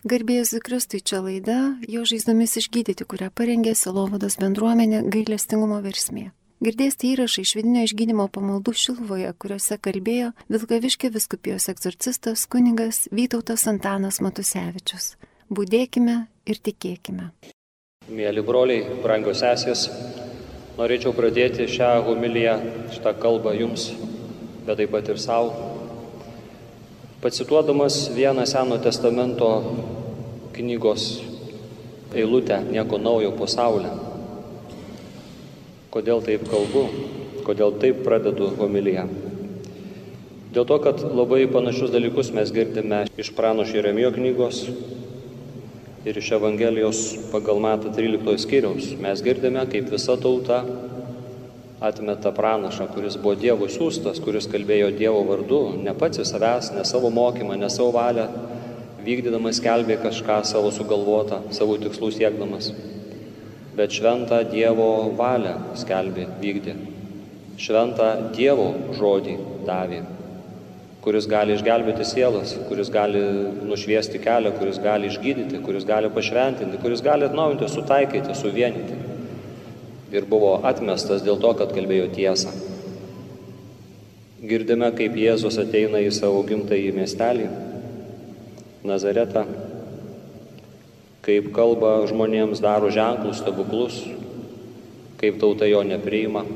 Garbėjus Kristui čia laida, jo žaizdomis išgydyti, kurią parengė Silovados bendruomenė gailestingumo versmė. Girdėsite įrašą iš vidinio išgydymo pamaldų Šilvoje, kuriuose kalbėjo Vilkaviškė viskupijos egzorcistas kuningas Vytautas Antanas Matusevičius. Būdėkime ir tikėkime. Mėly broliai, brangios sesės, norėčiau pradėti šią homiliją, šitą kalbą jums, bet taip pat ir savo Pacituodamas vieną Seno testamento knygos eilutę Nieko naujo pasaulyje. Kodėl taip kalbu, kodėl taip pradedu homiliją. Dėl to, kad labai panašius dalykus mes girdime iš pranošio Jeremijo knygos ir iš Evangelijos pagal Matą 13 skyriaus. Mes girdime, kaip visa tauta atmeta pranašą, kuris buvo Dievo siūstas, kuris kalbėjo Dievo vardu, ne pats į savęs, ne savo mokymą, ne savo valią, vykdydamas kelbė kažką savo sugalvotą, savo tikslų siekdamas, bet šventą Dievo valią skelbė, vykdė, šventą Dievo žodį davė, kuris gali išgelbėti sielas, kuris gali nušviesti kelią, kuris gali išgydyti, kuris gali pašventinti, kuris gali atnaujinti, sutaikyti, suvienyti ir buvo atmestas dėl to, kad kalbėjo tiesą. Girdime, kaip Jėzus ateina į savo gimtąjį miestelį, Nazaretą, kaip kalba žmonėms daro ženklus, stebuklus, kaip tauta jo nepriima,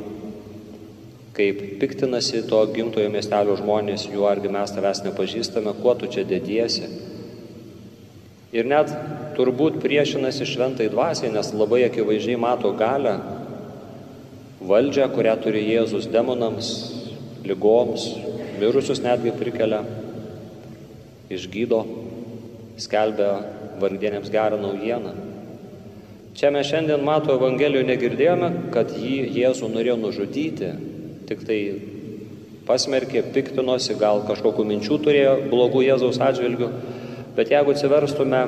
kaip piktinasi to gimtojo miestelio žmonės, juo argi mes tavęs nepažįstame, kuo tu čia dėdiesi. Ir net turbūt priešinasi šventai dvasiai, nes labai akivaizdžiai mato galę valdžią, kurią turi Jėzus demonams, lygoms, mirusius netgi prikelia, išgydo, skelbia vargdienėms gerą naujieną. Čia mes šiandien mato Evangelijoje negirdėjome, kad jį Jėzų norėjo nužudyti, tik tai pasmerkė, piktinosi, gal kažkokių minčių turėjo blogų Jėzaus atžvilgių, bet jeigu atsiverstume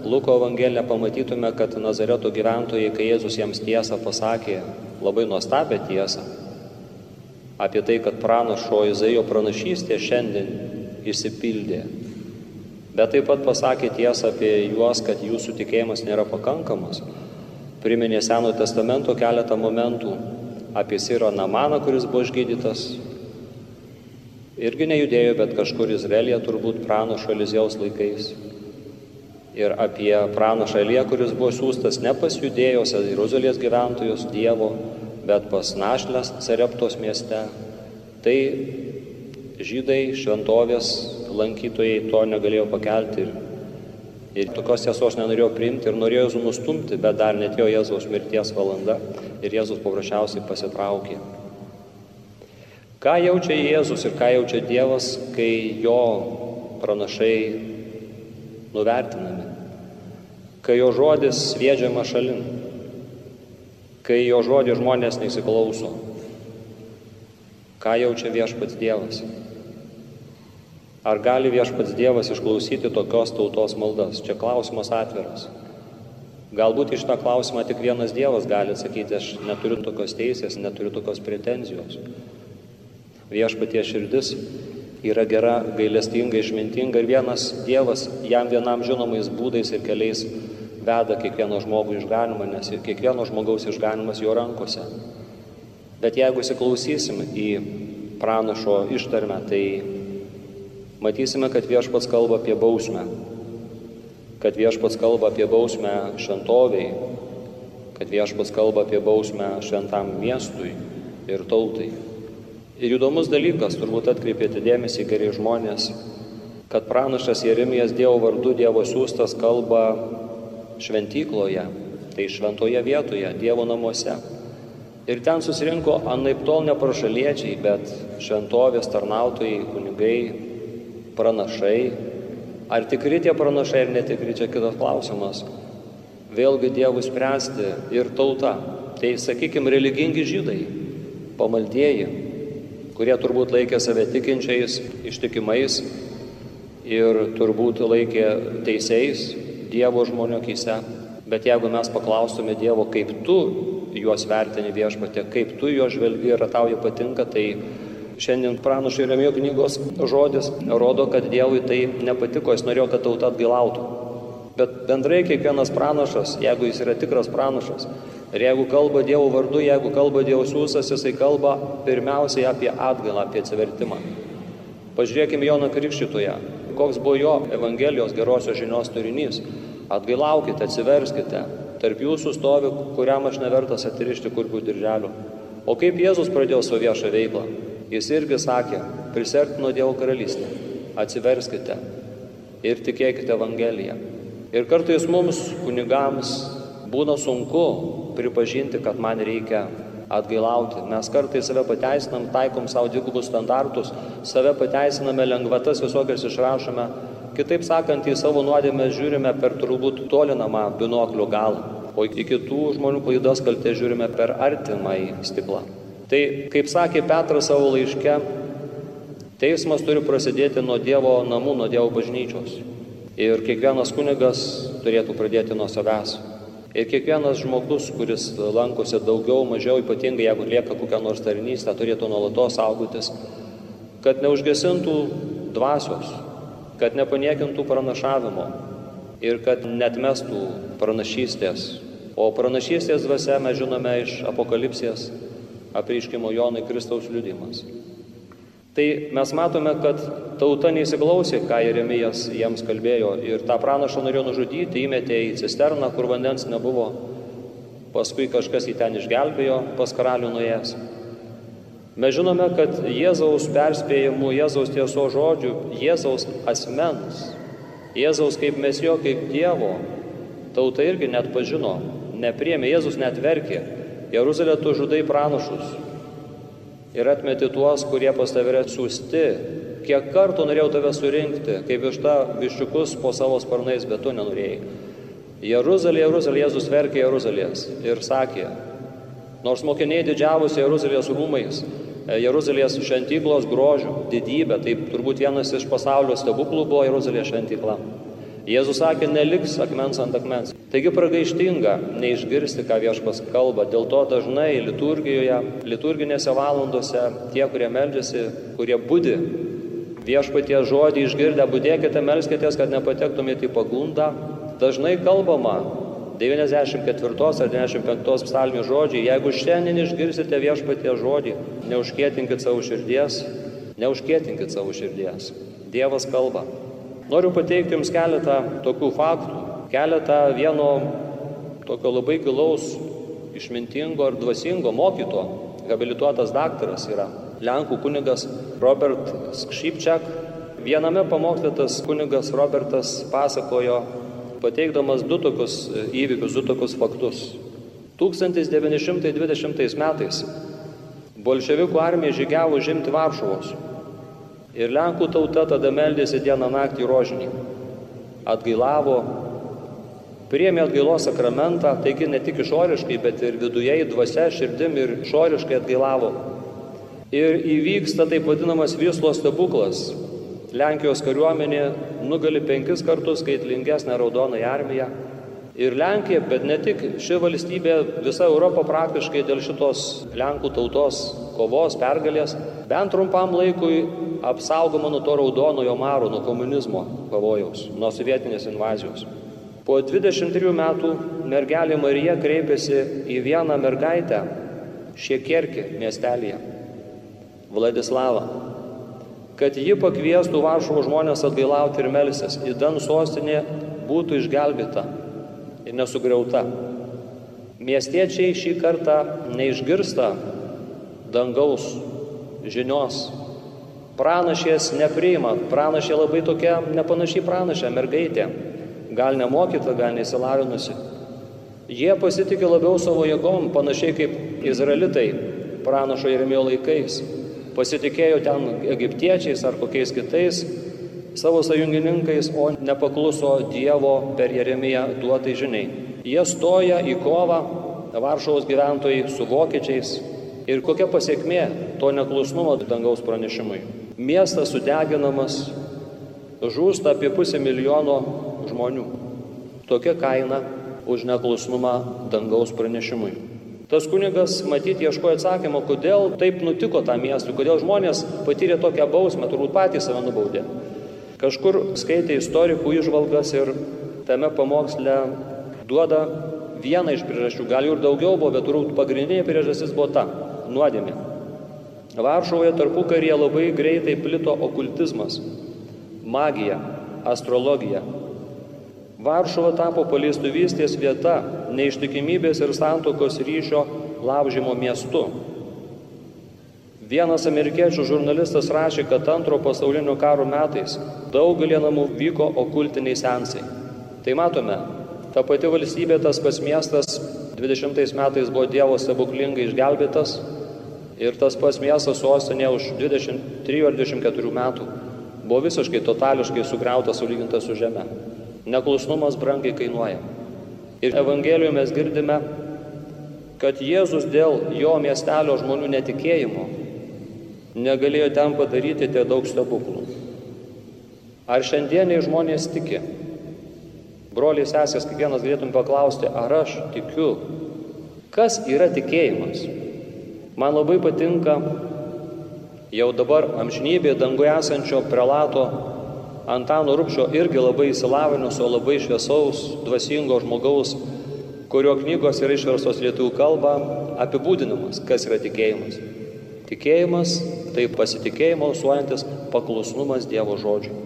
Luko Evangeliją, pamatytume, kad Nazareto gyventojai, kai Jėzus jiems tiesą pasakė, labai nuostabią tiesą apie tai, kad pranašo Izaijo pranašystė šiandien išsipildė. Bet taip pat pasakė tiesą apie juos, kad jūsų tikėjimas nėra pakankamas. Priminė Seno testamento keletą momentų apie Siro Namaną, kuris buvo išgydytas. Irgi nejudėjo, bet kažkur Izraelija turbūt pranašo Eliziejaus laikais. Ir apie pranašą Eliją, kuris buvo siūstas ne pas judėjos, Jeruzalės gyventojus, Dievo, bet pas našlės Sareptos mieste. Tai žydai, šventovės lankytojai to negalėjo pakelti ir, ir tokios tiesos nenorėjo priimti ir norėjo Jėzų nustumti, bet dar netėjo Jėzaus mirties valanda ir Jėzus paprasčiausiai pasitraukė. Ką jaučia Jėzus ir ką jaučia Dievas, kai jo pranašai nuvertinami, kai jo žodis sviedžiama šalin, kai jo žodį žmonės neįsiklauso. Ką jaučia viešpats Dievas? Ar gali viešpats Dievas išklausyti tokios tautos maldas? Čia klausimas atviras. Galbūt iš tą klausimą tik vienas Dievas gali atsakyti, aš neturiu tokios teisės, neturiu tokios pretenzijos. Viešpatie širdis yra gera, gailestinga, išmintinga ir vienas Dievas jam vienam žinomais būdais ir keliais veda kiekvieno žmogų išganimą, nes kiekvieno žmogaus išganimas jo rankose. Bet jeigu įsiklausysim į pranašo ištarmę, tai matysime, kad viešpats kalba apie bausmę, kad viešpats kalba apie bausmę šventoviai, kad viešpats kalba apie bausmę šventam miestui ir tautai. Ir įdomus dalykas, turbūt atkreipėte dėmesį geri žmonės, kad pranašas Jeremijas Dievo vardu, Dievo siūstas kalba šventykloje, tai šventoje vietoje, Dievo namuose. Ir ten susirinko anaip tol ne prašaliečiai, bet šventovės tarnautojai, kunigai, pranašai. Ar tikri tie pranašai ar netikri, čia kitas klausimas. Vėlgi Dievui spręsti ir tauta. Tai, sakykime, religingi žydai, pamaldieji, kurie turbūt laikė save tikinčiais, ištikimais ir turbūt laikė teisėjais, Dievo žmonių akise. Bet jeigu mes paklaustume Dievo, kaip tu juos vertini viešpatė, kaip tu juos žvelgi ir tau jie patinka, tai šiandien pranašai Remijo knygos žodis rodo, kad Dievui tai nepatiko, jis norėjo, kad tauta atgailautų. Bet bendrai kiekvienas pranašas, jeigu jis yra tikras pranašas, ir jeigu kalba Dievo vardu, jeigu kalba Dievo siūsas, jisai kalba pirmiausiai apie atgalą, apie atsivertimą. Pažiūrėkime Joną Krikščitoje, koks buvo jo Evangelijos gerosios žinios turinys. Atgailaukite, atsiverskite, tarp jūsų stovi, kuriam aš nevertas atrišti kurpių dirželių. O kaip Jėzus pradėjo savo viešą veiklą? Jis irgi sakė, prisertino Dievo karalystę, atsiverskite ir tikėkite Evangeliją. Ir kartais mums, kunigams, būna sunku pripažinti, kad man reikia atgailauti. Mes kartais save pateisinam, taikom savo dvigubus standartus, save pateisiname, lengvatas visokias išrašome. Kitaip sakant, į savo nuodėmę žiūrime per turbūt tolinamą binoklio galą, o į kitų žmonių klaidas kaltę žiūrime per artimąjį stiklą. Tai, kaip sakė Petras savo laiške, teismas turi prasidėti nuo Dievo namų, nuo Dievo bažnyčios. Ir kiekvienas kunigas turėtų pradėti nuo savęs. Ir kiekvienas žmogus, kuris lankosi daugiau, mažiau, ypatingai jeigu lieka kokią nors tarnystę, turėtų nuolatos saugotis, kad neužgesintų dvasios, kad nepaniekintų pranašavimo ir kad netmestų pranašystės. O pranašystės dvasia mes žinome iš apokalipsės apreiškimo Jonai Kristaus liudimas. Tai mes matome, kad tauta neįsiklausė, ką Jeremijas jiems kalbėjo ir tą pranašą norėjo nužudyti, įmetė į cisterną, kur vandens nebuvo. Paskui kažkas jį ten išgelbėjo pas karalių nuėjęs. Mes žinome, kad Jėzaus perspėjimų, Jėzaus tieso žodžių, Jėzaus asmens, Jėzaus kaip mesijo, kaip Dievo, tauta irgi net pažino, nepriemė, Jėzus net verkė. Jeruzalė tu žudai pranašus, ir atmeti tuos, kurie pas tave yra siūsti. Kiek kartų norėjau tave surinkti, kaip višta viščiukus po savo sparnais, bet tu nenorėjai. Jeruzalė, Jeruzalė, Jėzus verkė Jeruzalės ir sakė, nors mokiniai didžiavosi Jeruzalės rūmais, Jeruzalės šventyklos grožių, didybė, tai turbūt vienas iš pasaulio stebuklų buvo Jeruzalės šventykla. Jėzus sakė, neliks akmens ant akmens. Taigi pragaištinga neišgirsti, ką viešpas kalba. Dėl to dažnai liturgijoje, liturginėse valandose tie, kurie meldžiasi, kurie būdi, viešpatie žodį išgirdę, būdėkite, melskitės, kad nepatektumėte į pagundą. Dažnai kalbama 94 ar 95 psalmių žodžiai, jeigu šiandien išgirsite viešpatie žodį, neužkėtinkit savo širdies, neužkėtinkit savo širdies. Dievas kalba. Noriu pateikti Jums keletą tokių faktų, keletą vieno tokio labai gilaus, išmintingo ir dvasingo mokyto, habilituotas daktaras yra Lenkų kunigas Robert Skšypčiak. Viename pamoksle tas kunigas Robertas pasakojo, pateikdamas du tokius įvykius, du tokius faktus. 1920 metais bolševikų armija žygiavo žimti Varšuvos. Ir Lenkų tauta tada meldėsi dieną naktį rožinį. Atgailavo, priėmė atgailos sakramentą, taigi ne tik išoriškai, bet ir viduje dvasia, širdim ir išoriškai atgailavo. Ir įvyksta taip vadinamas Vyslos stebuklas. Lenkijos kariuomenė nugali penkis kartus skaitlingesnę raudonąją armiją. Ir Lenkija, bet ne tik. Ši valstybė, visa Europa praktiškai dėl šitos Lenkų tautos kovos, pergalės, bent trumpam laikui apsaugoma nuo to raudonojo maro, nuo komunizmo pavojaus, nuo sovietinės invazijos. Po 23 metų mergelė Marija kreipėsi į vieną mergaitę Šiekerkį miestelėje, Vladislavą, kad ji pakviestų Varšuvo žmonės atgailauti ir melsis, į Dan sostinė būtų išgelbėta ir nesugriauta. Miestiečiai šį kartą neišgirsta dangaus žinios. Pranašės nepriima, pranašė labai tokia nepanašiai pranašė, mergaitė gal nemokyta, gal nesilavinusi. Jie pasitikė labiau savo jėgom, panašiai kaip izraelitai pranašo Jeremijo laikais. Pasitikėjo ten egiptiečiais ar kokiais kitais savo sąjungininkais, o nepakluso Dievo per Jeremiją duotai žiniai. Jie stoja į kovą Varšuvos gyventojai su vokiečiais. Ir kokia pasiekmė to neklusnumo dangaus pranešimui? Miestas sudeginamas, žūsta apie pusę milijono žmonių. Tokia kaina už neklusnumą dangaus pranešimui. Tas kunigas matyti ieškojo atsakymą, kodėl taip nutiko tam miestui, kodėl žmonės patyrė tokią bausmę, turbūt patys save nubaudė. Kažkur skaitė istorikų išvalgas ir tame pamoksle duoda vieną iš priežasčių, gal jų ir daugiau buvo, bet turbūt pagrindinė priežastis buvo ta - nuodėmė. Varšuvoje tarpu karyje labai greitai plito okultizmas, magija, astrologija. Varšuva tapo paleistuvystės vieta, neištikimybės ir santokos ryšio laužymo miestu. Vienas amerikiečių žurnalistas rašė, kad antro pasaulinio karo metais daugelį namų vyko okultiniai sensai. Tai matome, ta pati valstybė, tas pats miestas 20 metais buvo Dievo stebuklingai išgelbėtas ir tas pats miestas sostinė už 23 ar 24 metų buvo visiškai totališkai sugriautas sulygintas su žeme. Neklusnumas brangiai kainuoja. Ir Evangelijoje mes girdime, kad Jėzus dėl jo miestelio žmonių netikėjimo negalėjo ten padaryti tie daug stebuklų. Ar šiandieniai žmonės tiki? Broliai sesės, kiekvienas galėtum paklausti, ar aš tikiu? Kas yra tikėjimas? Man labai patinka jau dabar amžinybėje danguje esančio prelato Antano Rupšio irgi labai įsilavinusio, labai šviesaus, dvasingo žmogaus, kurio knygos yra išverstos lietuvių kalba, apibūdinimas, kas yra tikėjimas. Tikėjimas tai pasitikėjimo alsuojantis paklusnumas Dievo žodžiui.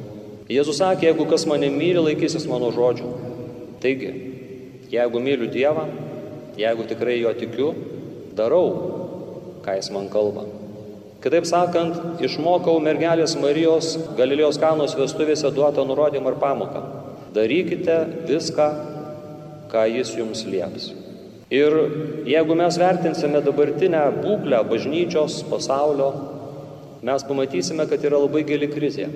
Jėzus sakė, jeigu kas mane myli, laikysis mano žodžių. Taigi, jeigu myliu Dievą, jeigu tikrai jo tikiu, darau, ką jis man kalba. Kitaip sakant, išmokau mergelės Marijos Galilėjos kanos vestuvėse duotą nurodymą ir pamoką. Darykite viską, ką jis jums lieps. Ir jeigu mes vertinsime dabartinę būklę bažnyčios, pasaulio, mes pamatysime, kad yra labai gili krizė.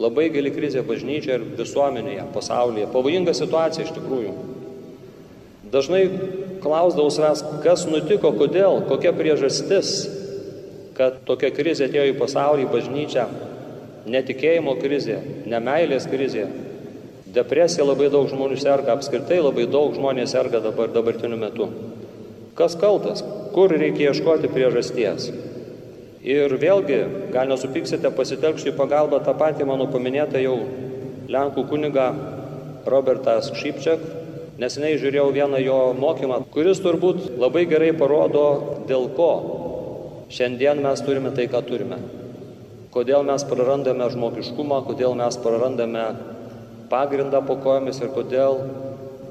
Labai gili krizė bažnyčioje ir visuomenėje, pasaulyje. Pavojinga situacija iš tikrųjų. Dažnai klausdavau savęs, kas nutiko, kodėl, kokia priežastis, kad tokia krizė atėjo į pasaulį, į bažnyčią. Netikėjimo krizė, nemailės krizė, depresija labai daug žmonių serga, apskritai labai daug žmonės serga dabar dabartiniu metu. Kas kaltas? Kur reikia ieškoti priežasties? Ir vėlgi, gal nesupiksite, pasitelksiu į pagalbą tą patį mano paminėtą jau Lenkų kunigą Robertą Šypčiak. Neseniai žiūrėjau vieną jo mokymą, kuris turbūt labai gerai parodo, dėl ko šiandien mes turime tai, ką turime. Kodėl mes prarandame žmogiškumą, kodėl mes prarandame pagrindą po kojomis ir kodėl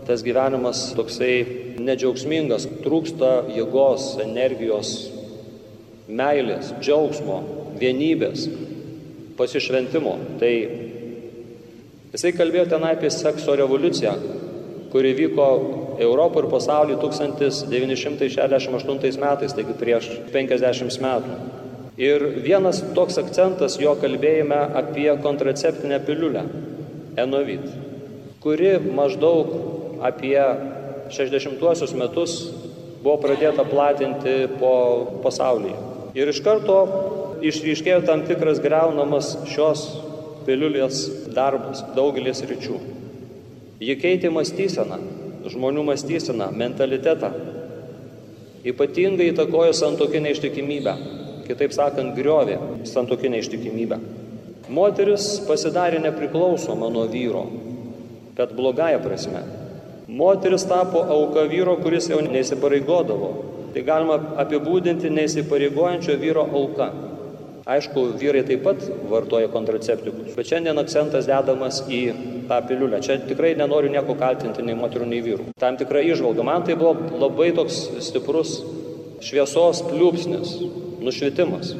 tas gyvenimas toksai nedžiaugsmingas, trūksta jėgos, energijos, meilės, džiaugsmo, vienybės, pasišventimo. Tai jisai kalbėjo ten apie sekso revoliuciją, kuri vyko Europoje ir pasaulyje 1968 metais, taigi prieš 50 metų. Ir vienas toks akcentas jo kalbėjime apie kontraceptinę piliulę, Enovit, kuri maždaug apie 60-uosius metus buvo pradėta platinti po pasaulyje. Ir iš karto išryškėjo tam tikras greunamas šios piliulės darbas daugelės ryčių. Ji keitė mąstyseną, žmonių mąstyseną, mentalitetą. Ypatingai įtakojo santokinę ištikimybę, kitaip sakant, griovė santokinę ištikimybę. Moteris pasidarė nepriklausoma nuo vyro, bet blogąją prasme. Moteris tapo auka vyro, kuris jau neįsipareigodavo, Tai galima apibūdinti neįsipareigojančio vyro auka. Aišku, vyrai taip pat vartoja kontraceptikus, bet šiandien akcentas dedamas į tą piliulę. Čia tikrai nenoriu nieko kaltinti nei moterų, nei vyrų. Tam tikra išvalga. Man tai buvo labai toks stiprus šviesos pliūpsnis, nušvitimas.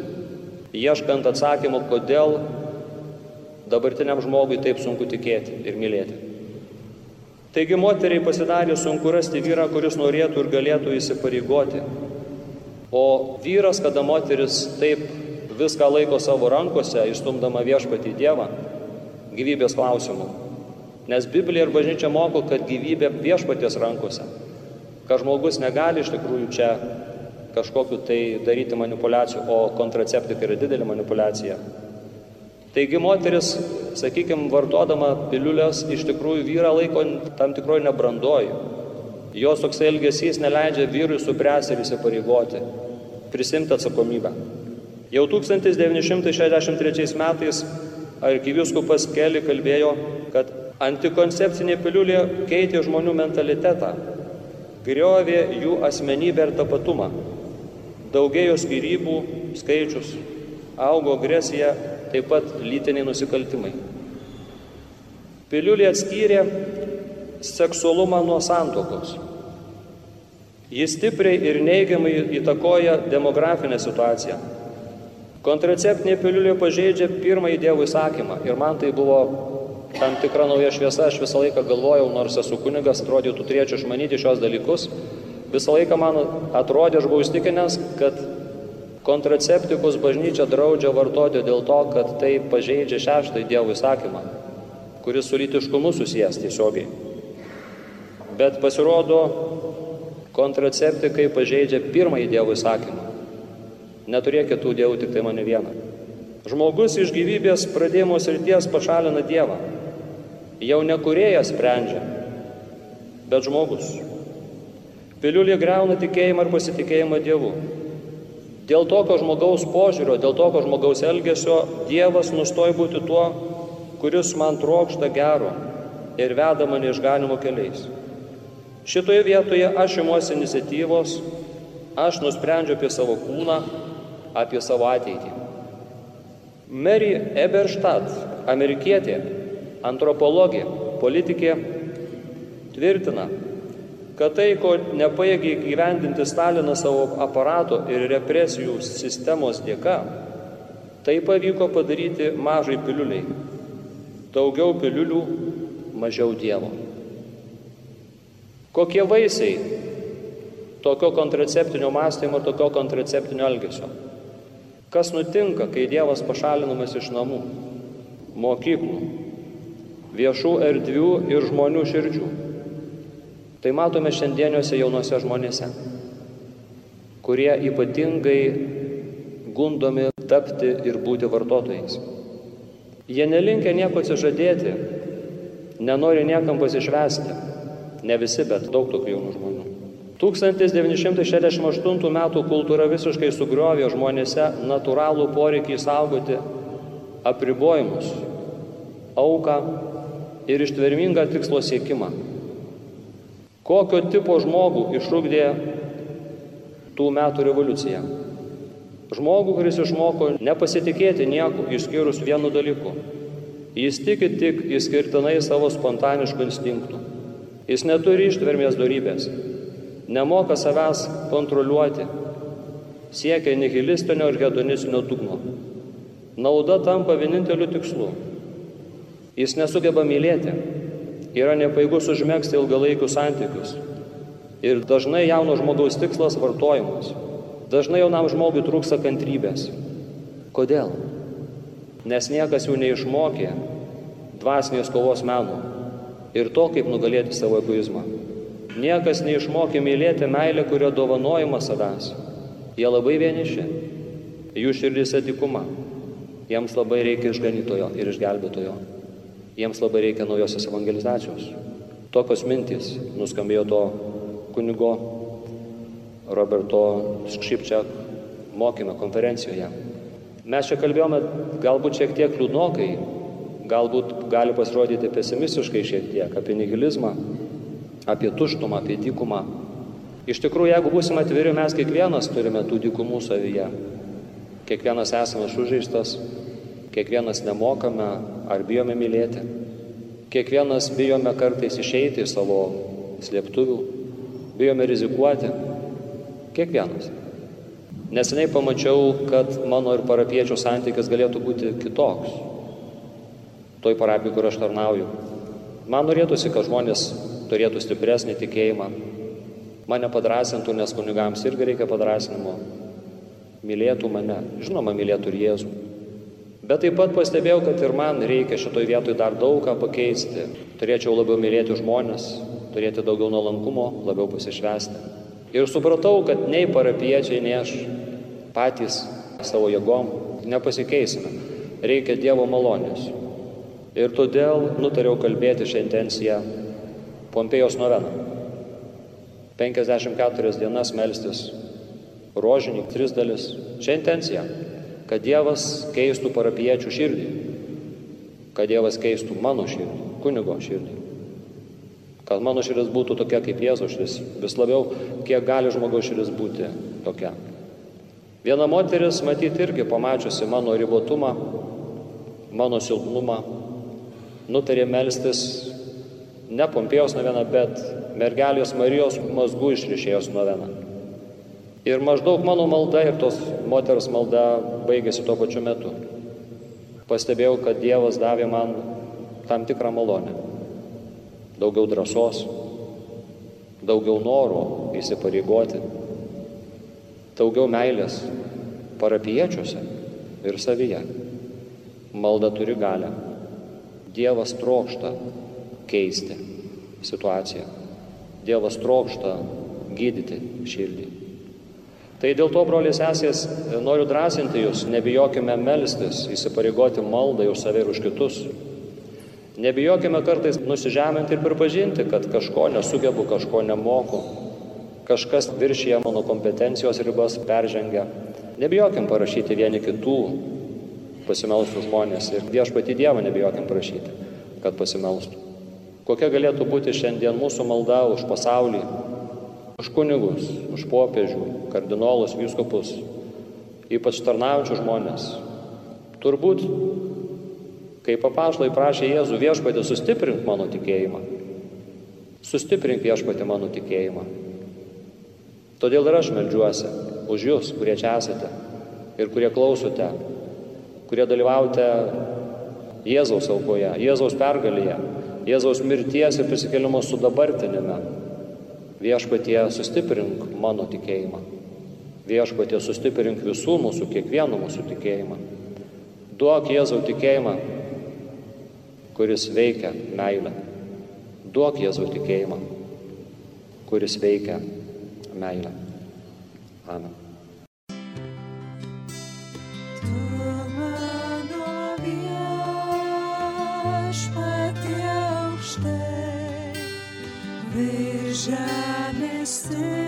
Ieškant atsakymų, kodėl dabartiniam žmogui taip sunku tikėti ir mylėti. Taigi moteriai pasidarė sunku rasti vyrą, kuris norėtų ir galėtų įsipareigoti. O vyras, kada moteris taip viską laiko savo rankose, išstumdama viešpatį Dievą, gyvybės klausimų. Nes Biblija ir bažnyčia moko, kad gyvybė viešpaties rankose. Kad žmogus negali iš tikrųjų čia kažkokiu tai daryti manipulacijų, o kontraceptika yra didelė manipulacija. Taigi moteris sakykime, vartodama piliulės, iš tikrųjų vyrą laiko tam tikroji nebrandoji. Jos toks elgesys neleidžia vyrui subręsti ir įsipareigoti, prisimti atsakomybę. Jau 1963 metais arkivyskupas Keli kalbėjo, kad Antikoncepcinė piliulė keitė žmonių mentalitetą, griovė jų asmenybę ir tapatumą. Daugėjo skirybų skaičius, augo agresija, taip pat lytiniai nusikaltimai. Piliulė atskyrė seksualumą nuo santokos. Jis stipriai ir neigiamai įtakoja demografinę situaciją. Kontraceptinė piliulė pažeidžia pirmąjį Dievo įsakymą ir man tai buvo tam tikra nauja šviesa, aš visą laiką galvojau, nors esu kunigas, atrodytų turėčiau išmanyti šios dalykus, visą laiką man atrodė, aš buvau įstikinęs, kad kontraceptikus bažnyčia draudžia vartoti dėl to, kad tai pažeidžia šeštąjį Dievo įsakymą, kuris su lytiškumu susijęs tiesiogiai. Bet pasirodo, kontraceptikai pažeidžia pirmąjį Dievo įsakymą. Neturėk kitų dievų, tik tai mane vieną. Žmogus iš gyvybės pradėjimo srities pašalina Dievą. Jau ne kurėjas sprendžia, bet žmogus. Piliulė greuna tikėjimą ir pasitikėjimą Dievu. Dėl tokio žmogaus požiūrio, dėl tokio žmogaus elgesio Dievas nustoja būti tuo, kuris man trokšta gero ir veda mane išganimo keliais. Šitoje vietoje aš imuosi iniciatyvos, aš nusprendžiu apie savo kūną, apie savo ateitį. Mary Eberstadt, amerikietė, antropologė, politikė, tvirtina, kad tai, ko nepaėgė gyvendinti Stalinas savo aparato ir represijų sistemos dėka, tai pavyko padaryti mažai piliuliai. Daugiau piliulių, mažiau Dievo. Kokie vaisiai tokio kontraceptinio mąstymo, tokio kontraceptinio elgesio? Kas nutinka, kai Dievas pašalinamas iš namų, mokyklų, viešų erdvių ir žmonių širdžių? Tai matome šiandieniuose jaunuose žmonėse, kurie ypatingai gundomi tapti ir būti vartotojais. Jie nelinkia nieko atsižadėti, nenori niekam pasišvesti. Ne visi, bet daug tokių jaunų žmonių. 1968 m. kultūra visiškai sugriovė žmonėse natūralų poreikį saugoti apribojimus, auką ir ištvermingą tikslo siekimą. Kokio tipo žmogų išrūkdė tų metų revoliucija? Žmogų, kuris išmoko nepasitikėti nieku išskyrus vienu dalyku. Jis tiki tik įskirtinai savo spontaniškų instinktų. Jis neturi ištvermės darybės nemoka savęs kontroliuoti, siekia nihilistinio ir hedonistinio dugno. Nauda tampa vieninteliu tikslu. Jis nesugeba mylėti, yra nepaigus užmėgsti ilgalaikius santykius. Ir dažnai jauno žmogaus tikslas vartojimas. Dažnai jaunam žmogui trūksta kantrybės. Kodėl? Nes niekas jų neišmokė dvasinės kovos menų ir to, kaip nugalėti savo egoizmą. Niekas neišmokė mylėti meilę, kurio dovanojama savęs. Jie labai vieniši. Jų širdise tikuma. Jiems labai reikia išganytojo ir išgelbėtojo. Jiems labai reikia naujosios evangelizacijos. Tokios mintys nuskambėjo to kunigo Roberto Škšipčiak mokyme konferencijoje. Mes čia kalbėjome galbūt šiek tiek liūdnokai, galbūt gali pasirodyti pesimistiškai šiek tiek apie nihilizmą, apie tuštumą, apie dykumą. Iš tikrųjų, jeigu būsime atviri, mes kiekvienas turime tų dykumų savyje. Kiekvienas esame sužeistas, kiekvienas nemokame ar bijome mylėti. Kiekvienas bijome kartais išeiti iš savo slėptuvių, bijome rizikuoti. Kiekvienas. Neseniai pamačiau, kad mano ir parapiečių santykis galėtų būti kitoks. Toj parapijai, kur aš tarnauju. Man norėtųsi, kad žmonės turėtų stipresnį tikėjimą. Mane padrasintų, nes kunigams irgi reikia padrasinimo. Mylėtų mane, žinoma, mylėtų ir Jėzų. Bet taip pat pastebėjau, kad ir man reikia šitoj vietoj dar daug ką pakeisti. Turėčiau labiau mylėti žmonės, turėti daugiau nuolankumo, labiau pasišvesti. Ir supratau, kad nei parapiečiai, nei aš patys savo jėgom nepasikeisime. Reikia Dievo malonės. Ir todėl nutariau kalbėti šią intenciją Pompėjos novena. 54 dienas melstis, rožinį tris dalis. Čia intencija, kad Dievas keistų parapiečių širdį, kad Dievas keistų mano širdį. kunigo širdį. Kad mano širdis būtų tokia kaip Jėzaus širdis. Vis labiau, kiek gali žmogaus širdis būti tokia. Viena moteris, matyti irgi pamačiusi mano ribotumą, mano silpnumą, nutarė melstis ne Pompėjos novena, bet mergelės Marijos mazgų išrišėjos novena. Ir maždaug mano malda ir tos moters malda baigėsi tuo pačiu metu. Pastebėjau, kad Dievas davė man tam tikrą malonę. Daugiau drąsos, daugiau noro įsipareigoti, daugiau meilės parapiečiuose ir savyje. Malda turi galę. Dievas trokšta keisti situaciją. Dievas trokšta gydyti širdį. Tai dėl to, broliai sesės, noriu drąsinti jūs, nebijokime melstis, įsipareigoti maldai už save ir už kitus. Nebijokime kartais nusižeminti ir pripažinti, kad kažko nesugebu, kažko nemoku, kažkas viršyje mano kompetencijos ribas peržengia. Nebijokim parašyti vieni kitų pasimelstų žmonės ir viešpati Dievą nebijokim prašyti, kad pasimelstų. Kokia galėtų būti šiandien mūsų malda už pasaulį, už kunigus, už popiežių, kardinolus, vyskupus, ypač tarnaujančių žmonės. Turbūt, kai papašlai prašė Jėzų viešpatį sustiprink mano tikėjimą, sustiprink viešpatį mano tikėjimą. Todėl ir aš melžiuosi už jūs, kurie čia esate ir kurie klausote, kurie dalyvaujate Jėzaus aukoje, Jėzaus pergalėje, Jėzaus mirties ir prisikelimo sudabartinime. Viešpatie sustiprink mano tikėjimą. Viešpatie sustiprink visų mūsų, kiekvieno mūsų tikėjimą. Duok Jėzau tikėjimą, kuris veikia meilę. Duok Jėzau tikėjimą, kuris veikia meilę. Amen. žemės virš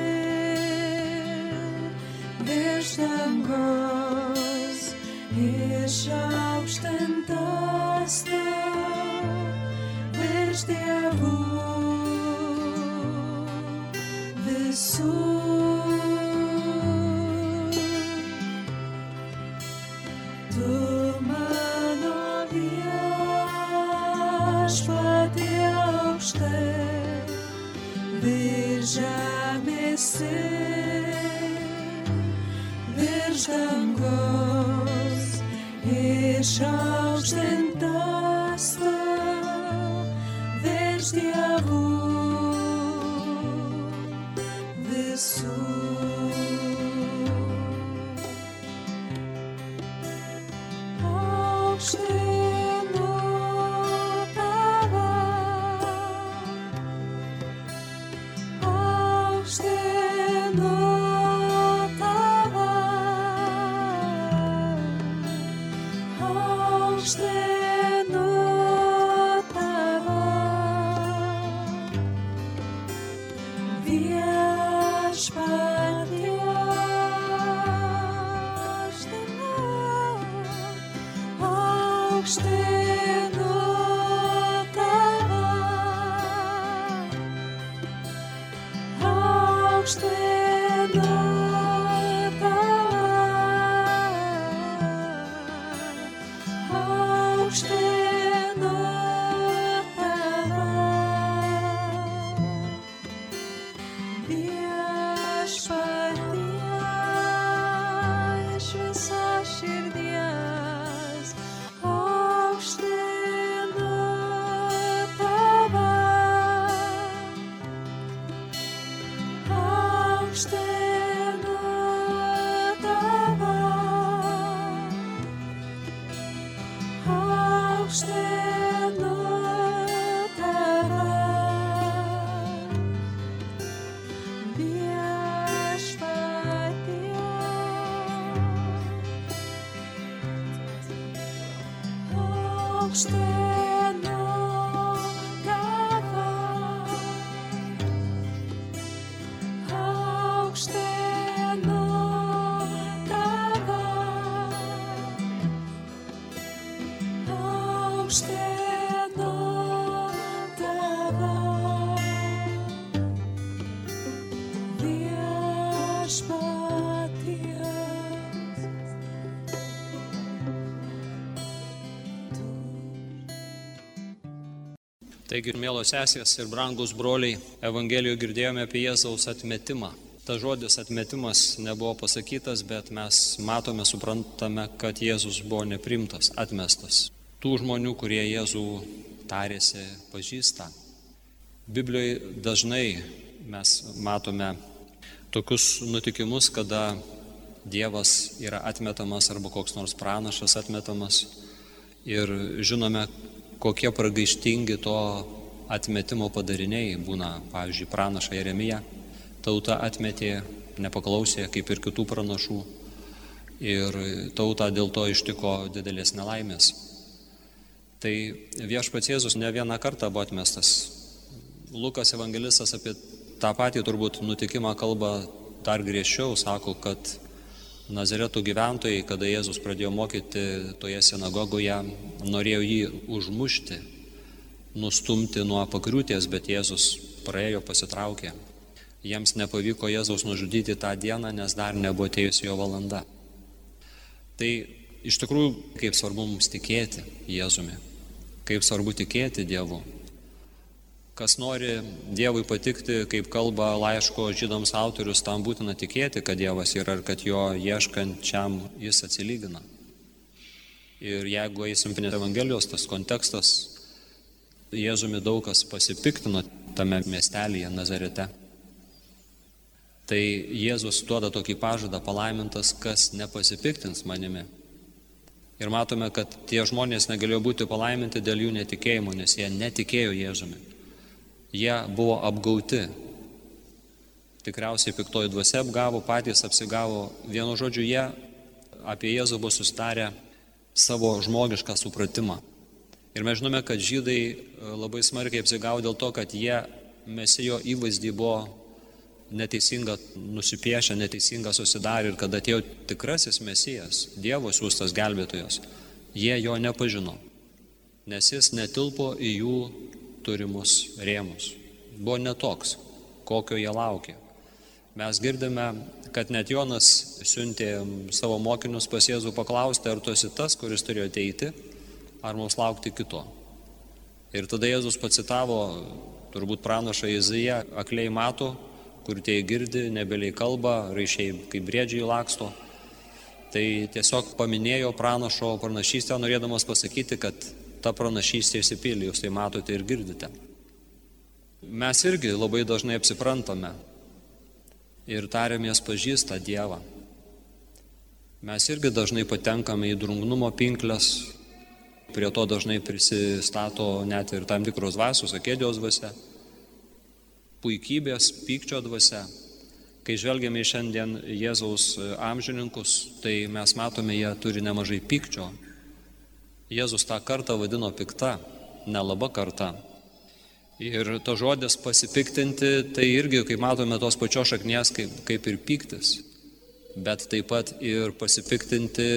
dangaus išaukštintas tu virš dievų visų. Taigi, mėlos sesės ir brangus broliai, Evangelijoje girdėjome apie Jėzaus atmetimą. Ta žodis atmetimas nebuvo pasakytas, bet mes matome, suprantame, kad Jėzus buvo neprimtas, atmestas. Tų žmonių, kurie Jėzų tarėsi pažįsta. Biblijoje dažnai mes matome tokius nutikimus, kada Dievas yra atmetamas arba koks nors pranašas atmetamas. Ir žinome, kokie pragaištingi to atmetimo padariniai būna, pavyzdžiui, pranaša Jeremija. Tauta atmetė, nepaklausė kaip ir kitų pranašų. Ir tauta dėl to ištiko didelės nelaimės. Tai viešpats Jėzus ne vieną kartą buvo atmestas. Lukas evangelistas apie tą patį turbūt nutikimą kalba dar griežčiau, sako, kad Nazareto gyventojai, kada Jėzus pradėjo mokyti toje sinagogoje, norėjo jį užmušti, nustumti nuo pakriūties, bet Jėzus praėjo, pasitraukė. Jiems nepavyko Jėzaus nužudyti tą dieną, nes dar nebuvo atėjusi jo valanda. Tai iš tikrųjų, kaip svarbu mums tikėti Jėzumi, kaip svarbu tikėti Dievu, Kas nori Dievui patikti, kaip kalba laiško žydams autorius, tam būtina tikėti, kad Dievas yra ir kad jo ieškančiam jis atsilygina. Ir jeigu eisim prie Evangelijos, tas kontekstas, Jėzumi daug kas pasipiktino tame miestelėje Nazarete. Tai Jėzus duoda tokį pažadą palaimintas, kas nepasipiktins manimi. Ir matome, kad tie žmonės negalėjo būti palaiminti dėl jų netikėjimo, nes jie netikėjo Jėzumi jie buvo apgauti. Tikriausiai piktoji dvasia apgavo, patys apsigavo. Vienu žodžiu, jie apie Jėzų buvo susidarę savo žmogišką supratimą. Ir mes žinome, kad žydai e, labai smarkiai apsigavo dėl to, kad jie mesijo įvaizdį buvo neteisinga nusipiešę, neteisinga susidarė ir kad atėjo tikrasis mesijas, Dievo siūstas gelbėtojas, jie jo nepažino, nes jis netilpo į jų turimus rėmus. Buvo netoks, kokio jie laukė. Mes girdime, kad net Jonas siuntė savo mokinius pas Jėzų paklausti, ar tu esi tas, kuris turėjo ateiti, ar mums laukti kito. Ir tada Jėzus pacitavo, turbūt pranašą Izaiją, akliai mato, kur tie girdi, nebeliai kalba, raišiai kaip briedžiai laksto. Tai tiesiog paminėjo pranašo pranašystę, norėdamas pasakyti, kad ta pranašystė įsipildė, jūs tai matote ir girdite. Mes irgi labai dažnai apsiprantame ir tariamės pažįsta Dievą. Mes irgi dažnai patenkame į drungnumo pinklės, prie to dažnai prisistato net ir tam tikros dvasios, akėdijos dvasia, puikybės, pykčio dvasia. Kai žvelgiame į šiandien Jėzaus amžininkus, tai mes matome, jie turi nemažai pykčio, Jėzus tą kartą vadino pikta, nelaba karta. Ir to žodis pasipiktinti, tai irgi, kaip matome, tos pačios šaknies kaip, kaip ir piktis. Bet taip pat ir pasipiktinti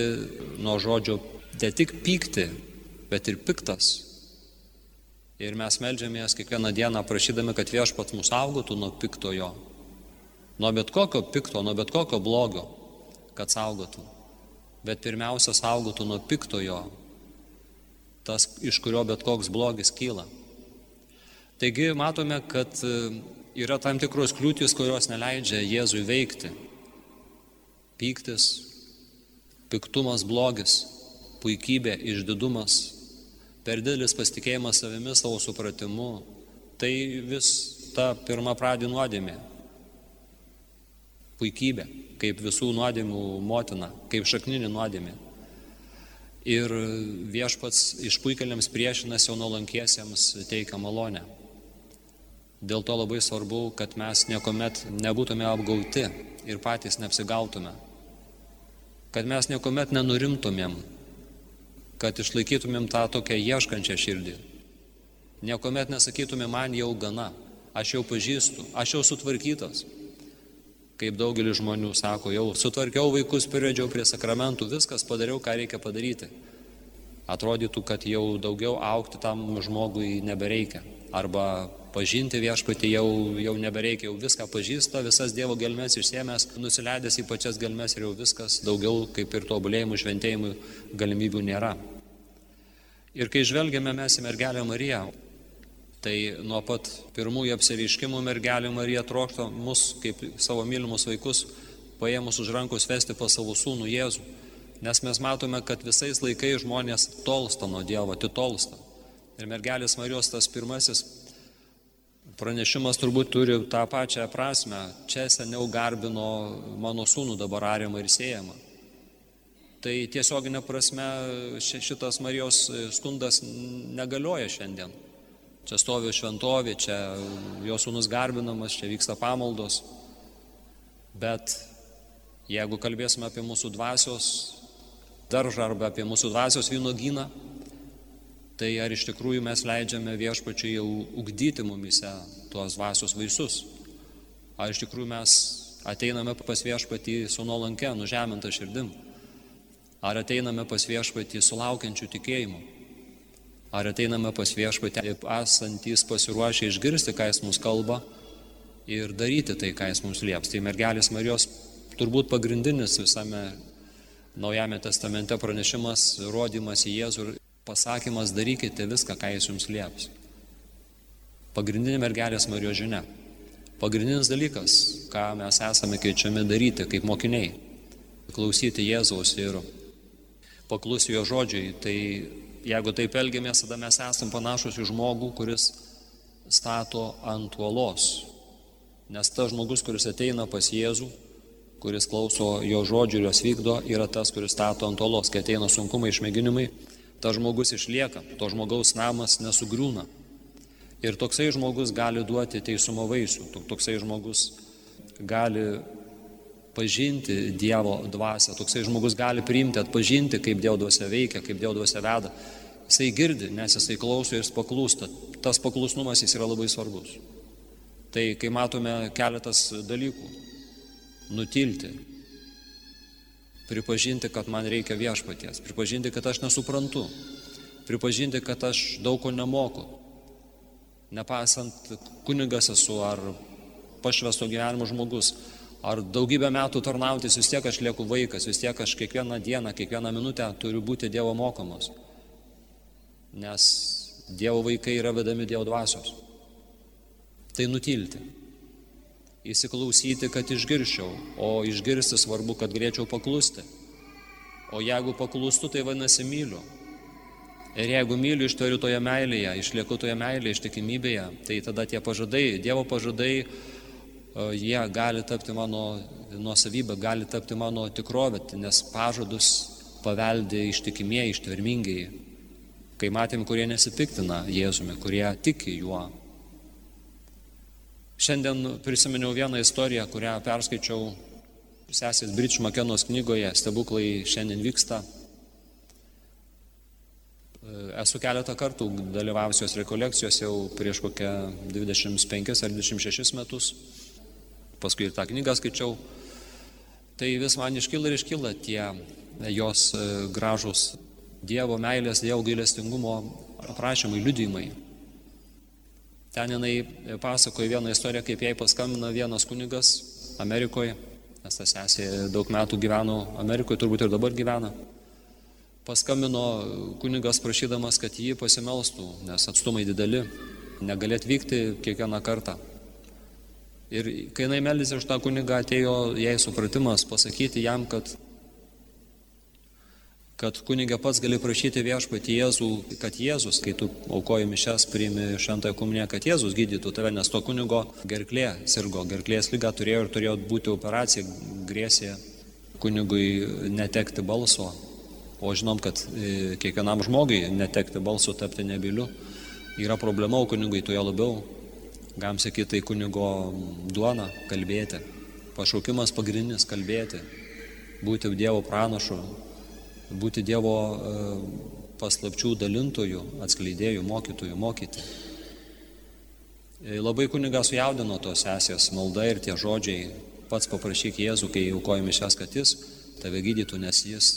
nuo žodžio ne tik pykti, bet ir piktas. Ir mes melžiamės kiekvieną dieną prašydami, kad viešpat mus saugotų nuo piktojo. Nuo bet kokio pikto, nuo bet kokio blogio, kad saugotų. Bet pirmiausia, saugotų nuo piktojo, tas, iš kurio bet koks blogis kyla. Taigi matome, kad e, yra tam tikros kliūtis, kurios neleidžia Jėzui veikti. Pyktis, piktumas, blogis, puikybė, išdidumas, per didelis pasitikėjimas savimi, savo supratimu, tai vis ta pirma pradė nuodėmė. Puikybė, kaip visų nuodėmių motina, kaip šakninė nuodėmė. Ir viešpats išpuikeliams priešinas jau nuolankiesiems teikia malonę. Dėl to labai svarbu, kad mes niekuomet nebūtume apgauti ir patys neapsigautume. Kad mes niekuomet nenurimtumėm, kad išlaikytumėm tą tokią ieškančią širdį. Niekuomet nesakytumėm, man jau gana, aš jau pažįstu, aš jau sutvarkytas, kaip daugelis žmonių sako, jau sutvarkiau vaikus, pervedžiau prie sakramentų, viskas padariau, ką reikia padaryti. Atrodytų, kad jau daugiau aukti tam žmogui nebereikia. Arba pažinti viešpatį jau, jau nebereikia, jau viską pažįsta, visas Dievo gelmes išsiemęs, nusileidęs į pačias gelmes ir jau viskas, daugiau kaip ir tobulėjimų, šventėjimų galimybių nėra. Ir kai žvelgiame mes į mergelę Mariją, Tai nuo pat pirmųjų apsireiškimų mergelė Marija trokšta mus, kaip savo mylimus vaikus, paėmus už rankos vesti pas savo sūnų Jėzų. Nes mes matome, kad visais laikais žmonės tolsta nuo Dievo, atitolsta. Ir mergelės Marijos tas pirmasis pranešimas turbūt turi tą pačią prasme. Čia seniau garbino mano sūnų dabar ariamą ir siejama. Tai tiesioginė prasme šitas Marijos skundas negalioja šiandien. Čia stovi šventovė, čia jo sūnus garbinamas, čia vyksta pamaldos. Bet jeigu kalbėsime apie mūsų dvasios daržą arba apie mūsų dvasios vynogyną, tai ar iš tikrųjų mes leidžiame viešpačiui jau ugdyti mumise tuos dvasios vaisius? Ar iš tikrųjų mes ateiname pas viešpatį su nuolanke, nužemintą širdim? Ar ateiname pas viešpatį sulaukiančių tikėjimų? Ar ateiname pas viešpatį esantys pasiruošę išgirsti, ką jis mums kalba ir daryti tai, ką jis mums lieps? Tai mergelės Marijos turbūt pagrindinis visame Naujame testamente pranešimas, rodimas į Jėzų ir pasakymas darykite viską, ką jis jums lieps. Pagrindinė mergelės Marijos žinia. Pagrindinis dalykas, ką mes esame keičiami daryti kaip mokiniai. Klausyti Jėzaus ir paklusti jo žodžiai. Tai jeigu taip elgiamės, tada mes esame panašus į žmogų, kuris stato ant uolos. Nes tas žmogus, kuris ateina pas Jėzų, kuris klauso jo žodžių ir jos vykdo, yra tas, kuris stato ant olos, kai ateina sunkumai, išmėginimai, tas žmogus išlieka, to žmogaus namas nesugriūna. Ir toksai žmogus gali duoti teisumo vaisių, toksai žmogus gali pažinti Dievo dvasę, toksai žmogus gali priimti, atpažinti, kaip Dievo dvasia veikia, kaip Dievo dvasia veda. Jisai girdi, nes jisai klauso ir jis paklūsta. Tas paklusnumas jis yra labai svarbus. Tai kai matome keletas dalykų, nutilti, pripažinti, kad man reikia viešpaties, pripažinti, kad aš nesuprantu, pripažinti, kad aš daug ko nemoku, nepasant kunigas esu ar pašvesto gyvenimo žmogus, ar daugybę metų tarnautis, vis tiek aš lieku vaikas, vis tiek aš kiekvieną dieną, kiekvieną minutę turiu būti Dievo mokomos. Nes Dievo vaikai yra vedami Dievo dvasios. Tai nutilti įsiklausyti, kad išgirščiau, o išgirsti svarbu, kad galėčiau paklusti. O jeigu paklūstu, tai vadinasi myliu. Ir jeigu myliu ištoriu toje meilėje, išlieku toje meilėje, ištikimybėje, tai tada tie pažadai, Dievo pažadai, jie gali tapti mano nuosavybė, gali tapti mano tikrovė, nes pažadus paveldė ištikimieji, ištvermingiai. Kai matėm, kurie nesipiktina Jėzumi, kurie tiki juo, Šiandien prisiminiau vieną istoriją, kurią perskaičiau sesės Brič Makenos knygoje Stebuklai šiandien vyksta. Esu keletą kartų dalyvavusios rekolekcijos jau prieš kokią 25 ar 26 metus. Paskui ir tą knygą skaičiau. Tai vis man iškyla ir iškyla tie jos e, gražus Dievo meilės, Dievo gailestingumo aprašymai, liudymai. Ten jinai pasakoja vieną istoriją, kaip jai paskambino vienas kunigas Amerikoje, nes tas sesė daug metų gyveno Amerikoje, turbūt ir dabar gyvena. Paskambino kunigas prašydamas, kad jį pasimelstų, nes atstumai dideli, negalėt vykti kiekvieną kartą. Ir kai jinai meldėsi už tą kunigą, atėjo jai supratimas pasakyti jam, kad kad kunigė pats gali prašyti viešpatį Jėzų, kad Jėzus, kai tu aukoji mišes, priimi šventąją komuniją, kad Jėzus gydytų tave, nes to kunigo gerklė sirgo, gerklės lyga turėjo ir turėjo būti operacija, grėsė kunigui netekti balso. O žinom, kad e, kiekvienam žmogui netekti balso, tapti nebiliu yra problema, o kunigui to jo labiau. Gam sakyti, tai kunigo duona kalbėti. Pašaukimas pagrindinis kalbėti, būti Dievo pranašu, būti Dievo e, paslapčių dalintojų, atskleidėjų, mokytojų, mokyti. E, labai kuniga sujaudino tos sesės malda ir tie žodžiai, pats paprašyk Jėzų, kai aukojami šias, kad jis tave gydytų, nes jis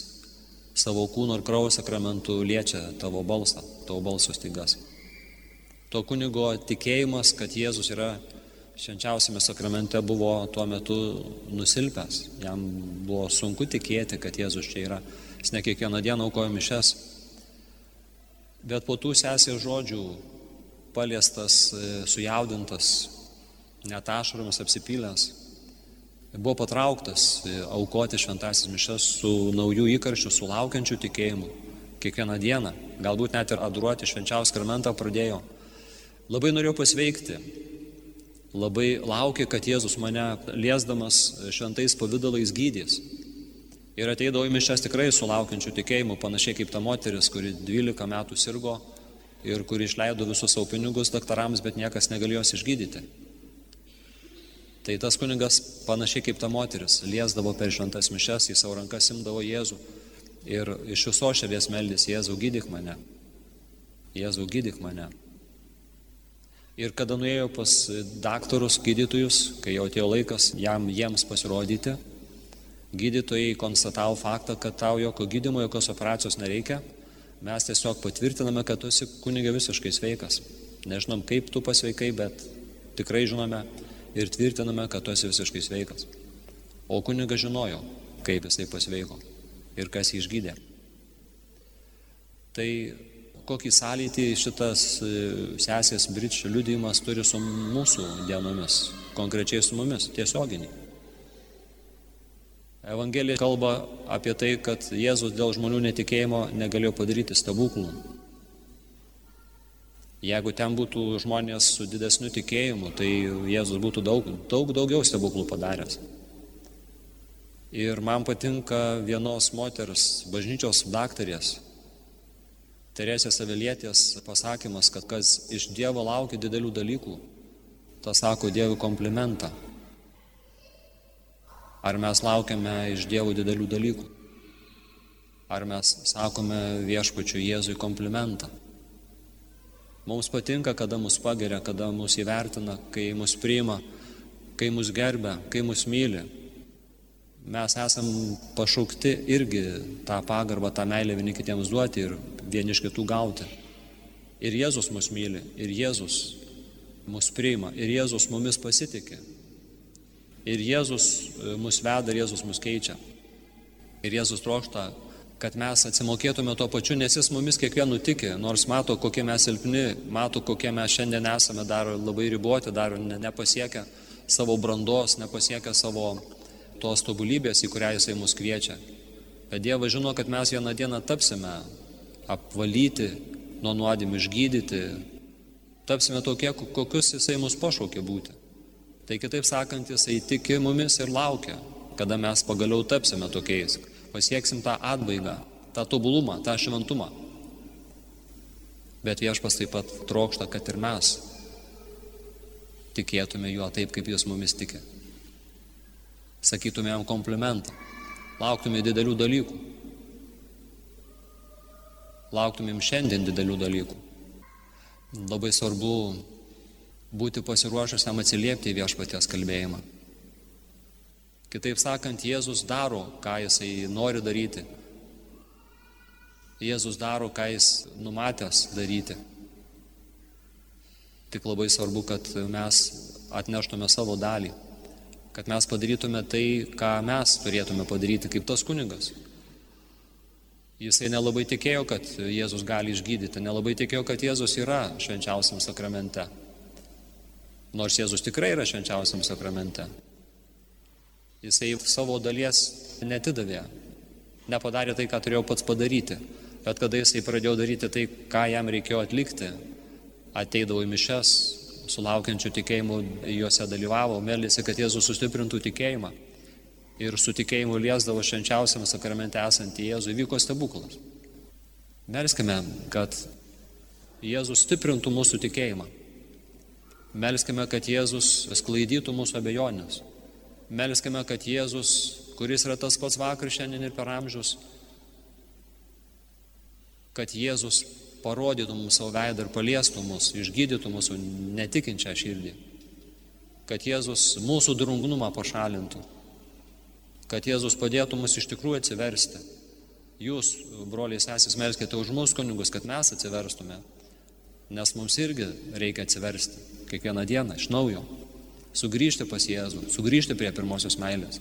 savo kūno ir kraujo sakramentų liečia tavo balsą, tavo balso stygas. To kunigo tikėjimas, kad Jėzus yra švenčiausiame sakramente buvo tuo metu nusilpęs. Jam buvo sunku tikėti, kad Jėzus čia yra jis ne kiekvieną dieną aukojo mišes. Bet po tų sesės žodžių paliestas, e, sujaudintas, net ašaromis apsipylęs, buvo patrauktas e, aukoti šventasis mišes su naujų įkarščių, su laukiančiu tikėjimu. Kiekvieną dieną, galbūt net ir adoruoti švenčiausią karmentą pradėjo. Labai norėjau pasveikti. Labai laukė, kad Jėzus mane liesdamas šventais pavydalais gydys. Ir ateidavo į mišes tikrai sulaukiančių tikėjimų, panašiai kaip ta moteris, kuri 12 metų sirgo ir kuri išleido visus savo pinigus daktarams, bet niekas negalėjo jos išgydyti. Tai tas kunigas panašiai kaip ta moteris, liesdavo per šventas mišes, į savo rankas imdavo Jėzų ir iš viso širdies meldys Jėzau gydyk mane. Jėzau gydyk mane. Ir kada nuėjo pas daktarus, gydytojus, kai jau atėjo laikas jam jiems pasirodyti, gydytojai konstatavo faktą, kad tau jokio gydimo, jokios operacijos nereikia, mes tiesiog patvirtiname, kad tu esi kunigė visiškai sveikas. Nežinom, kaip tu pasveikai, bet tikrai žinome, ir tvirtiname, kad tu esi visiškai sveikas. O kunigas žinojo, kaip jisai pasveiko ir kas jį išgydė. Tai kokį sąlytį šitas e, sesės Britšio liudijimas turi su mūsų dienomis, konkrečiai su mumis, tiesioginį. Evangelija kalba apie tai, kad Jėzus dėl žmonių netikėjimo negalėjo padaryti stebuklų. Jeigu ten būtų žmonės su didesniu tikėjimu, tai Jėzus būtų daug, daug daugiau stebuklų padaręs. Ir man patinka vienos moters, bažnyčios daktarės, Teresės Avilietės pasakymas, kad kas iš Dievo laukia didelių dalykų, tas sako Dievui komplimentą. Ar mes laukiame iš Dievo didelių dalykų? Ar mes sakome viešpačiu Jėzui komplimentą? Mums patinka, kada mus pageria, kada mus įvertina, kai mus priima, kai mus gerbia, kai mus myli. Mes esam pašaukti irgi tą pagarbą, tą meilę vieni kitiems duoti ir vieni iš kitų gauti. Ir Jėzus mus myli, ir Jėzus mus priima, ir Jėzus mumis pasitikė. Ir Jėzus e, mus veda, ir Jėzus mus keičia. Ir Jėzus trokšta kad mes atsimokėtume tuo pačiu, nes jis mumis kiekvienu tiki, nors mato, kokie mes silpni, mato, kokie mes šiandien esame dar labai riboti, dar nepasiekę savo brandos, nepasiekę savo tos tobulybės, į kurią jisai mus kviečia. Bet Dievas žino, kad mes vieną dieną tapsime apvalyti, nuo nuodėmų išgydyti, tapsime tokie, kokius jisai mus pašaukė būti. Tai kitaip sakant, jisai tiki mumis ir laukia, kada mes pagaliau tapsime tokiais pasieksim tą atbaigą, tą tobulumą, tą šventumą. Bet viešpas taip pat trokšta, kad ir mes tikėtume juo taip, kaip jis mumis tiki. Sakytume jam komplimentą, lauktume didelių dalykų. Lauktumėm šiandien didelių dalykų. Labai svarbu būti pasiruošusiam atsiliepti į viešpaties kalbėjimą. Kitaip sakant, Jėzus daro, ką jisai nori daryti. Jėzus daro, ką jis numatęs daryti. Tik labai svarbu, kad mes atneštume savo dalį, kad mes padarytume tai, ką mes turėtume padaryti kaip tas kunigas. Jisai nelabai tikėjo, kad Jėzus gali išgydyti, nelabai tikėjo, kad Jėzus yra švenčiausiam sakramente. Nors Jėzus tikrai yra švenčiausiam sakramente. Jisai savo dalies netidavė, nepadarė tai, ką turėjo pats padaryti. Bet kada jisai pradėjo daryti tai, ką jam reikėjo atlikti, ateidavo į mišes, sulaukiančių tikėjimų juose dalyvavo, melėsi, kad Jėzus sustiprintų tikėjimą. Ir su tikėjimu liesdavo švenčiausiam sakramente esantį Jėzų, įvyko stebuklas. Melskime, kad Jėzus stiprintų mūsų tikėjimą. Melskime, kad Jėzus sklaidytų mūsų abejonės. Melskime, kad Jėzus, kuris yra tas pats vakar, šiandien ir per amžius, kad Jėzus parodytų mums savo veidą ir paliestų mus, išgydytų mūsų netikinčią širdį, kad Jėzus mūsų drungnumą pašalintų, kad Jėzus padėtų mus iš tikrųjų atsiversti. Jūs, broliai sesės, melskite už mus kunigus, kad mes atsiverstume, nes mums irgi reikia atsiversti kiekvieną dieną iš naujo. Sugrįžti pas Jėzų, sugrįžti prie pirmosios meilės.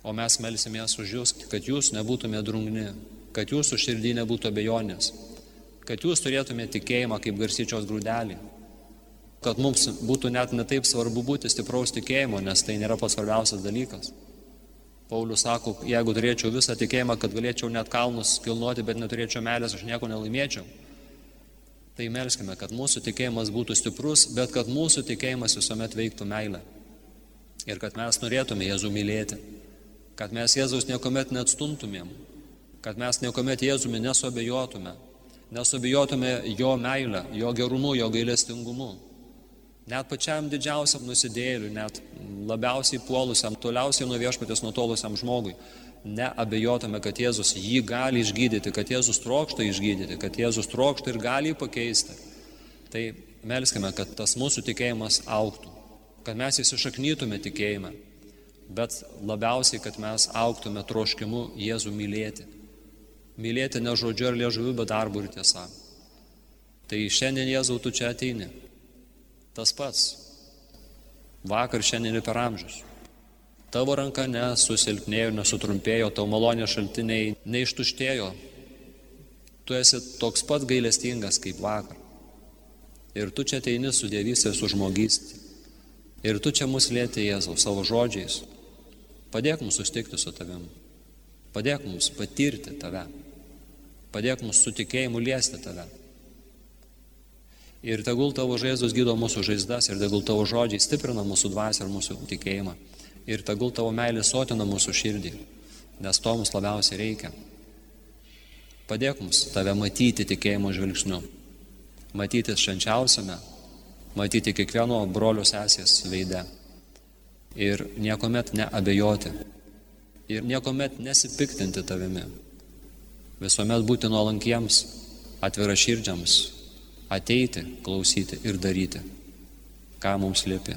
O mes melsimės už jūs, kad jūs nebūtumėte drungni, kad jūsų širdį nebūtų abejonės, kad jūs turėtumėte tikėjimą kaip garsyčios grūdelį. Kad mums būtų net netaip svarbu būti stipraus tikėjimo, nes tai nėra pats svarbiausias dalykas. Paulius sako, jeigu turėčiau visą tikėjimą, kad galėčiau net kalnus kilnuoti, bet neturėčiau meilės, aš nieko nelaimėčiau. Tai melskime, kad mūsų tikėjimas būtų stiprus, bet kad mūsų tikėjimas visuomet veiktų meilę. Ir kad mes norėtume Jėzų mylėti. Kad mes Jėzaus niekuomet neatstumtumėm. Kad mes niekuomet Jėzumi nesuabejotume nesubijotume jo meilę, jo gerumu, jo gailestingumu. Net pačiam didžiausiam nusidėliui, net labiausiai puolusiam, toliausiai nuo viešpatės nutolusiam žmogui, neabejotume, kad Jėzus jį gali išgydyti, kad Jėzus trokšta išgydyti, kad Jėzus trokšta ir gali jį pakeisti. Tai melskime, kad tas mūsų tikėjimas auktų, kad mes įsišaknytume tikėjime, bet labiausiai, kad mes auktume troškimu Jėzų mylėti mylėti ne žodžiu ar liežuviu, bet darbu ir tiesa. Tai šiandien Jėzau tu čia ateini. Tas pats. Vakar, šiandien ir per amžius. Tavo ranka nesusilpnėjo, nesutrumpėjo, tavo malonės šaltiniai neištuštėjo. Tu esi toks pat gailestingas kaip vakar. Ir tu čia ateini su dievystė, su žmogysti. Ir tu čia mus lėti Jėzau savo žodžiais. Padėk mums sustikti su tavim. Padėk mums patirti tave. Padėk mums su tikėjimu liesti tave. Ir tegul tavo žaizdos gydo mūsų žaizdas ir tegul tavo žodžiai stiprina mūsų dvasę ir mūsų tikėjimą. Ir tegul tavo meilė sotina mūsų širdį, nes to mums labiausiai reikia. Padėk mums tave matyti tikėjimo žvilgsniu, matyti švenčiausiame, matyti kiekvieno brolio sesės veide ir niekuomet neabejoti ir niekuomet nesipiktinti tavimi visuomet būti nuolankiems, atvira širdžiams, ateiti, klausyti ir daryti, ką mums liepi.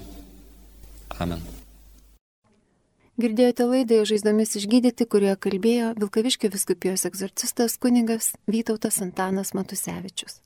Amen. Girdėjote laidą žaizdomis išgydyti, kurioje kalbėjo Vilkaviškio viskupijos egzorcistas kuningas Vytautas Antanas Matusevičius.